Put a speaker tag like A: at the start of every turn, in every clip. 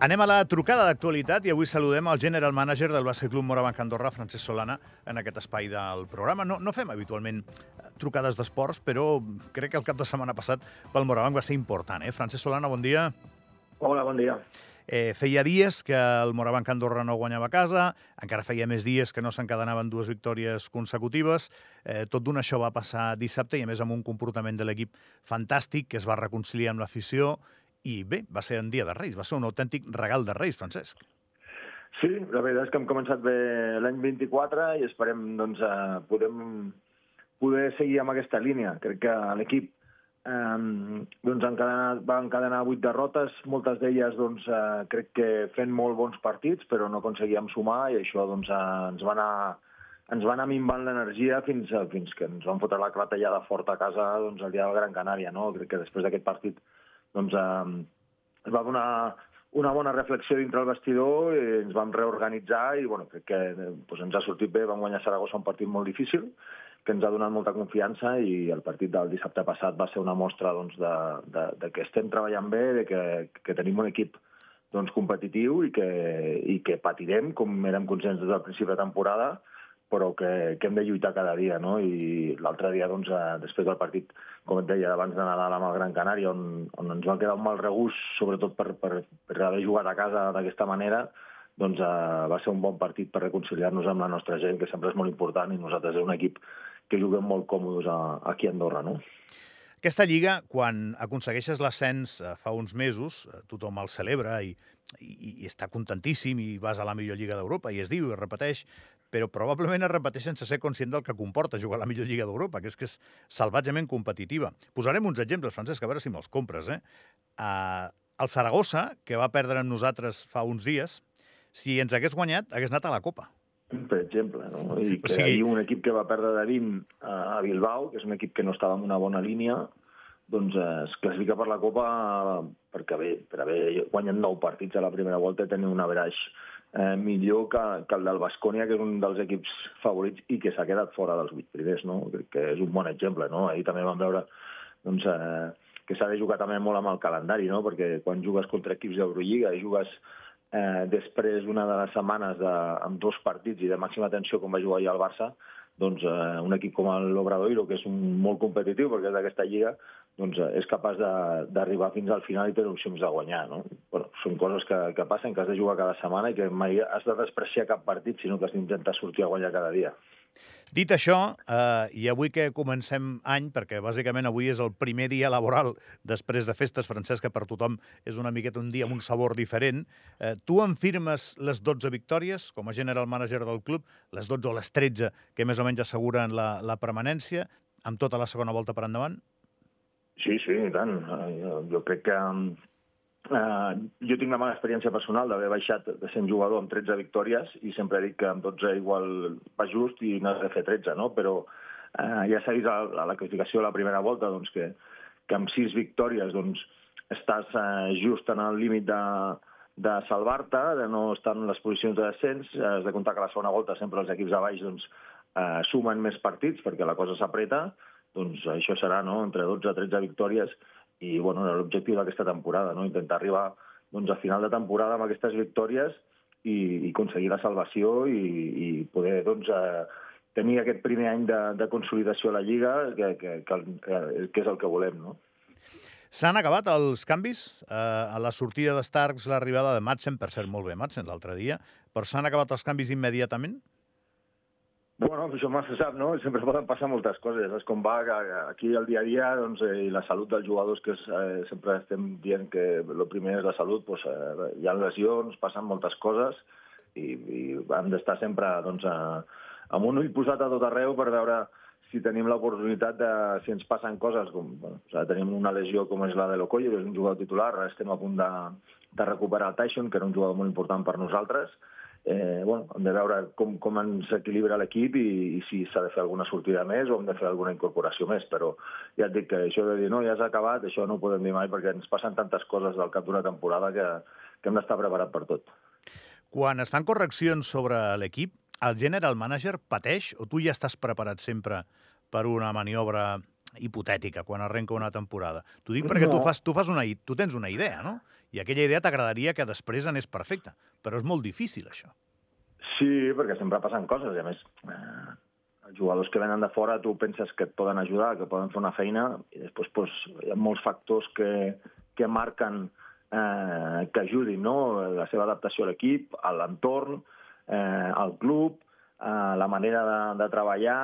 A: Anem a la trucada d'actualitat i avui saludem el general manager del Bàsquet Club Morabanc Andorra, Francesc Solana, en aquest espai del programa. No, no fem habitualment eh, trucades d'esports, però crec que el cap de setmana passat pel Morabanc va ser important. Eh? Francesc Solana, bon dia.
B: Hola, bon dia.
A: Eh, feia dies que el Morabanc Andorra no guanyava a casa, encara feia més dies que no s'encadenaven dues victòries consecutives. Eh, tot d'una això va passar dissabte i, a més, amb un comportament de l'equip fantàstic que es va reconciliar amb l'afició i bé, va ser en dia de Reis, va ser un autèntic regal de Reis, Francesc.
B: Sí, la veritat és que hem començat bé l'any 24 i esperem doncs, eh, podem poder seguir amb aquesta línia. Crec que l'equip eh, doncs, va encadenar vuit derrotes, moltes d'elles doncs, eh, crec que fent molt bons partits, però no aconseguíem sumar i això doncs, eh, ens va anar ens va anar minvant l'energia fins, fins que ens vam fotre la clatellada forta a casa doncs, el dia del Gran Canària. No? Crec que després d'aquest partit doncs, eh, es va donar una bona reflexió dintre el vestidor, i ens vam reorganitzar i bueno, crec que doncs ens ha sortit bé, vam guanyar Saragossa un partit molt difícil, que ens ha donat molta confiança i el partit del dissabte passat va ser una mostra doncs, de, de, de que estem treballant bé, de que, que tenim un equip doncs, competitiu i que, i que patirem, com érem conscients des del principi de temporada, però que, que hem de lluitar cada dia, no? I l'altre dia, doncs, eh, després del partit, com et deia, abans de Nadal amb el Gran Canària, on, on ens va quedar un mal regús, sobretot per, per, per haver jugat a casa d'aquesta manera, doncs eh, va ser un bon partit per reconciliar-nos amb la nostra gent, que sempre és molt important, i nosaltres és un equip que juguem molt còmodes a, aquí a Andorra, no?
A: Aquesta lliga, quan aconsegueixes l'ascens eh, fa uns mesos, eh, tothom el celebra i, i, i està contentíssim i vas a la millor lliga d'Europa i es diu i es repeteix, però probablement es repeteix sense ser conscient del que comporta jugar a la millor Lliga d'Europa, que és que és salvatgement competitiva. Posarem uns exemples, Francesc, a veure si me'ls compres. Eh? Uh, el Saragossa, que va perdre amb nosaltres fa uns dies, si ens hagués guanyat, hagués anat a la Copa.
B: Per exemple, no? I que o sigui... hi un equip que va perdre de 20 a Bilbao, que és un equip que no estava en una bona línia, doncs es classifica per la Copa perquè bé, per haver guanyat nou partits a la primera volta i tenir un averaix eh, millor que, que el del Bascònia, que és un dels equips favorits i que s'ha quedat fora dels vuit primers, no? Crec que és un bon exemple, no? Ahir també vam veure doncs, eh, que s'ha de jugar també molt amb el calendari, no? Perquè quan jugues contra equips d'Eurolliga i jugues eh, després una de les setmanes de, amb dos partits i de màxima tensió com va jugar ahir el Barça, doncs eh, un equip com l'Obradoiro, que és un, molt competitiu perquè és d'aquesta lliga, doncs eh, és capaç d'arribar fins al final i tenir opcions de guanyar. No? Bueno, són coses que, que passen, que has de jugar cada setmana i que mai has de despreciar cap partit, sinó que has d'intentar sortir a guanyar cada dia.
A: Dit això, eh, i avui que comencem any, perquè bàsicament avui és el primer dia laboral després de festes, Francesc, que per tothom és una miqueta un dia amb un sabor diferent, eh, tu em firmes les 12 victòries com a general manager del club, les 12 o les 13 que més o menys asseguren la, la permanència, amb tota la segona volta per endavant?
B: Sí, sí, i tant. Eh, jo crec que Uh, jo tinc la mala experiència personal d'haver baixat de sent jugador amb 13 victòries i sempre dic que amb 12 igual va just i n'has de fer 13, no? Però uh, ja s'ha vist a, a la classificació la primera volta doncs, que, que amb 6 victòries doncs, estàs uh, just en el límit de, de salvar-te, de no estar en les posicions de descens. Has de comptar que la segona volta sempre els equips de baix doncs, uh, sumen més partits perquè la cosa s'apreta. Doncs això serà no? entre 12 i 13 victòries i bueno, l'objectiu d'aquesta temporada, no? intentar arribar doncs, a final de temporada amb aquestes victòries i, i aconseguir la salvació i, i poder doncs, eh, tenir aquest primer any de, de consolidació a la Lliga, que, que, que, que és el que volem. No?
A: S'han acabat els canvis? Eh, a la sortida de Starks, l'arribada de Madsen, per cert, molt bé Madsen l'altre dia, però s'han acabat els canvis immediatament?
B: Bueno, això mai se sap, no? Sempre poden passar moltes coses. És com va aquí el dia a dia doncs, eh, i la salut dels jugadors, que és, eh, sempre estem dient que el primer és la salut, doncs, eh, hi ha lesions, passen moltes coses i, i hem d'estar sempre doncs, a, amb un ull posat a tot arreu per veure si tenim l'oportunitat de, si ens passen coses, com bueno, o sigui, tenim una lesió com és la de l'Ocoyo, que és un jugador titular, estem a punt de, de recuperar el Tyson, que era un jugador molt important per nosaltres, eh, bueno, hem de veure com, com ens equilibra l'equip i, i si s'ha de fer alguna sortida més o hem de fer alguna incorporació més, però ja et dic que això de dir no, ja has acabat, això no ho podem dir mai perquè ens passen tantes coses del cap d'una temporada que, que hem d'estar preparat per tot.
A: Quan es fan correccions sobre l'equip, el general manager pateix o tu ja estàs preparat sempre per una maniobra hipotètica quan arrenca una temporada. T'ho dic perquè no. tu, fas, tu, fas una, tu tens una idea, no? I aquella idea t'agradaria que després anés perfecta, però és molt difícil, això.
B: Sí, perquè sempre passen coses, i a més, eh, els jugadors que venen de fora tu penses que et poden ajudar, que poden fer una feina, i després pues, hi ha molts factors que, que marquen eh, que ajudin, no? La seva adaptació a l'equip, a l'entorn, eh, al club, eh, la manera de, de treballar,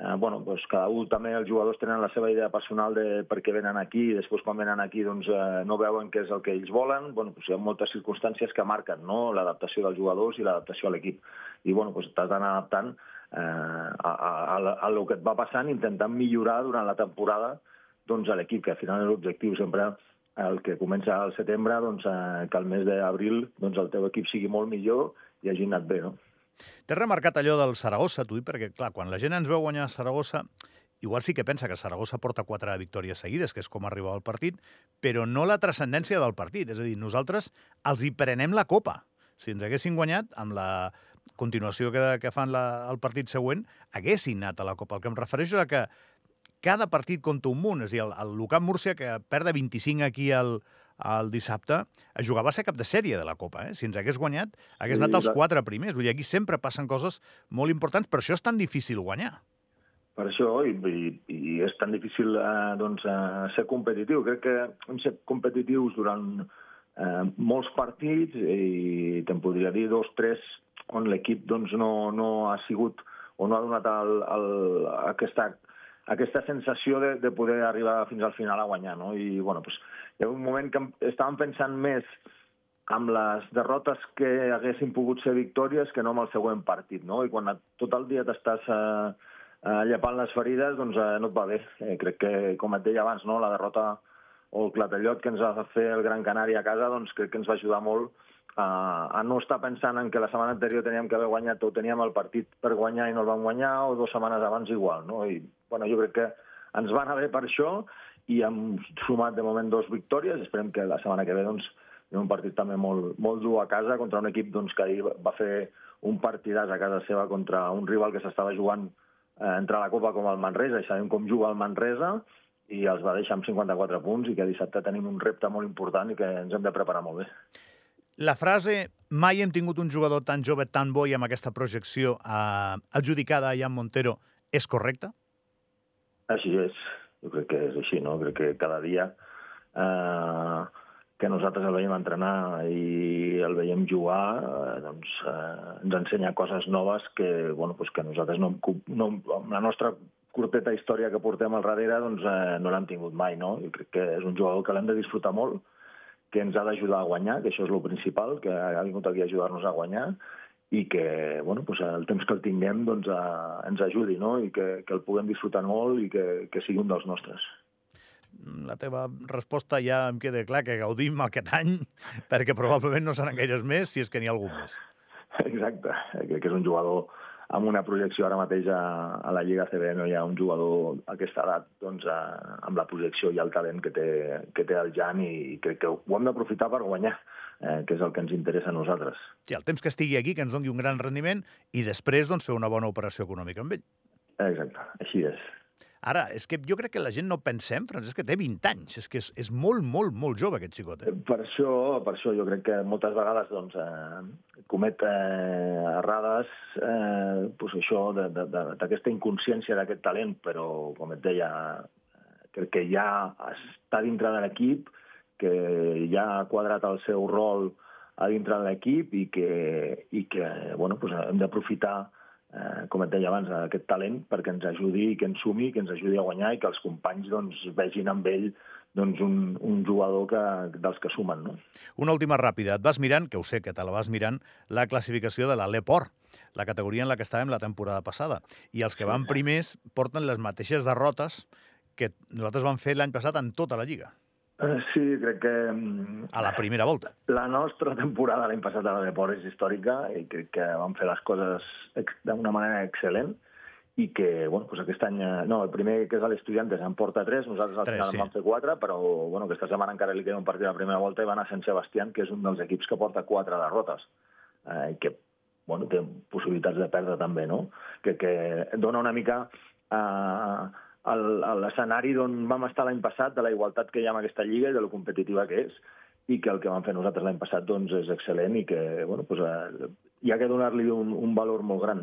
B: eh, bueno, pues cada un també els jugadors tenen la seva idea personal de per què venen aquí i després quan venen aquí doncs, eh, no veuen què és el que ells volen. Bueno, pues hi ha moltes circumstàncies que marquen no? l'adaptació dels jugadors i l'adaptació a l'equip. I bueno, pues t'has d'anar adaptant eh, a, a, a, a el que et va passant, intentant millorar durant la temporada doncs, a l'equip, que al final és l'objectiu sempre el que comença al setembre, doncs, eh, que al mes d'abril doncs, el teu equip sigui molt millor i hagi anat bé, no?
A: T'he remarcat allò del Saragossa, tu, perquè, clar, quan la gent ens veu guanyar a Saragossa, igual sí que pensa que Saragossa porta quatre victòries seguides, que és com arriba al partit, però no la transcendència del partit. És a dir, nosaltres els hi prenem la copa. Si ens haguessin guanyat, amb la continuació que, que fan la, el partit següent, haguessin anat a la copa. El que em refereixo és que cada partit compta un munt. És a dir, el, el Lucam Múrcia, que perd de 25 aquí al, el dissabte, a jugar va ser cap de sèrie de la Copa. Eh? Si ens hagués guanyat, hagués sí, anat als quatre primers. Vull dir, aquí sempre passen coses molt importants, per això és tan difícil guanyar.
B: Per això, i, i, i és tan difícil eh, doncs, eh, ser competitiu. Crec que hem set competitius durant eh, molts partits i te'n podria dir dos, tres, on l'equip doncs, no, no ha sigut o no ha donat el, el, aquesta, aquesta sensació de, de poder arribar fins al final a guanyar. No? I, bueno, pues, hi un moment que estàvem pensant més amb les derrotes que haguessin pogut ser victòries que no amb el següent partit, no? I quan tot el dia t'estàs eh, eh, llepant les ferides, doncs eh, no et va bé. Eh, crec que, com et deia abans, no? la derrota o el clatellot que ens va fer el Gran Canària a casa, doncs crec que ens va ajudar molt a, a no estar pensant en que la setmana anterior teníem que haver guanyat o teníem el partit per guanyar i no el vam guanyar, o dues setmanes abans igual, no? I, bueno, jo crec que ens va anar bé per això i hem sumat de moment dos victòries. Esperem que la setmana que ve doncs, un partit també molt, molt dur a casa contra un equip doncs, que ahir va fer un partidàs a casa seva contra un rival que s'estava jugant eh, entre la Copa com el Manresa, i sabem com juga el Manresa, i els va deixar amb 54 punts i que dissabte tenim un repte molt important i que ens hem de preparar molt bé.
A: La frase mai hem tingut un jugador tan jove, tan bo i amb aquesta projecció eh, adjudicada a Jan Montero és correcta?
B: Així és. Jo crec que és així, no? Crec que cada dia eh, que nosaltres el veiem entrenar i el veiem jugar, eh, doncs eh, ens ensenya coses noves que, bueno, pues que nosaltres no, no, amb la nostra curteta història que portem al darrere doncs, eh, no l'hem tingut mai. No? Jo crec que és un jugador que l'hem de disfrutar molt, que ens ha d'ajudar a guanyar, que això és el principal, que ha vingut aquí a ajudar-nos a guanyar, i que bueno, doncs el temps que el tinguem doncs, a, ens ajudi no? i que, que el puguem disfrutar molt i que, que sigui un dels nostres.
A: La teva resposta ja em queda clar que gaudim aquest any, perquè probablement no seran gaires més, si és que n'hi ha algun més.
B: Exacte, crec que és un jugador amb una projecció ara mateix a, a la Lliga CB no hi ha un jugador a aquesta edat doncs, a, amb la projecció i el talent que té, que té el Jan i, i crec que ho hem d'aprofitar per guanyar eh, que és el que ens interessa a nosaltres.
A: Sí, el temps que estigui aquí, que ens doni un gran rendiment i després doncs, fer una bona operació econòmica amb ell.
B: Exacte, així és.
A: Ara, és que jo crec que la gent no pensem, Francesc, que té 20 anys. És que és, és molt, molt, molt jove, aquest xicot. Eh?
B: Per això, per això jo crec que moltes vegades doncs, eh, comet eh, errades eh, pues això d'aquesta inconsciència d'aquest talent, però, com et deia, crec que ja està dintre de l'equip, que ja ha quadrat el seu rol a dintre de l'equip i que, i que bueno, pues hem d'aprofitar eh, com et deia abans, aquest talent perquè ens ajudi i que ens sumi, que ens ajudi a guanyar i que els companys doncs, vegin amb ell doncs, un, un jugador que, dels que sumen. No?
A: Una última ràpida. Et vas mirant, que ho sé que te la vas mirant, la classificació de la Leport, la categoria en la que estàvem la temporada passada. I els que van primers porten les mateixes derrotes que nosaltres vam fer l'any passat en tota la Lliga.
B: Uh, sí, crec que... Mm,
A: a la primera volta.
B: La nostra temporada l'any passat a la Deport és històrica i crec que vam fer les coses d'una manera excel·lent i que, bueno, pues aquest any... Eh, no, el primer que és a l'Estudiantes en porta 3, nosaltres al 3, final sí. en vam fer 4, però bueno, aquesta setmana encara li queda un partit a la primera volta i va anar a Sant Sebastián, que és un dels equips que porta 4 derrotes, eh, que bueno, té possibilitats de perdre també, no? Que, que dona una mica... Eh, l'escenari d'on vam estar l'any passat, de la igualtat que hi ha en aquesta lliga i de lo competitiva que és, i que el que vam fer nosaltres l'any passat doncs, és excel·lent i que bueno, doncs, eh, hi ha que donar-li un, un valor molt gran.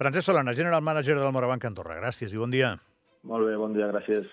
A: Francesc Solana, General Manager del Morabanc Andorra. Gràcies i bon dia.
B: Molt bé, bon dia, gràcies.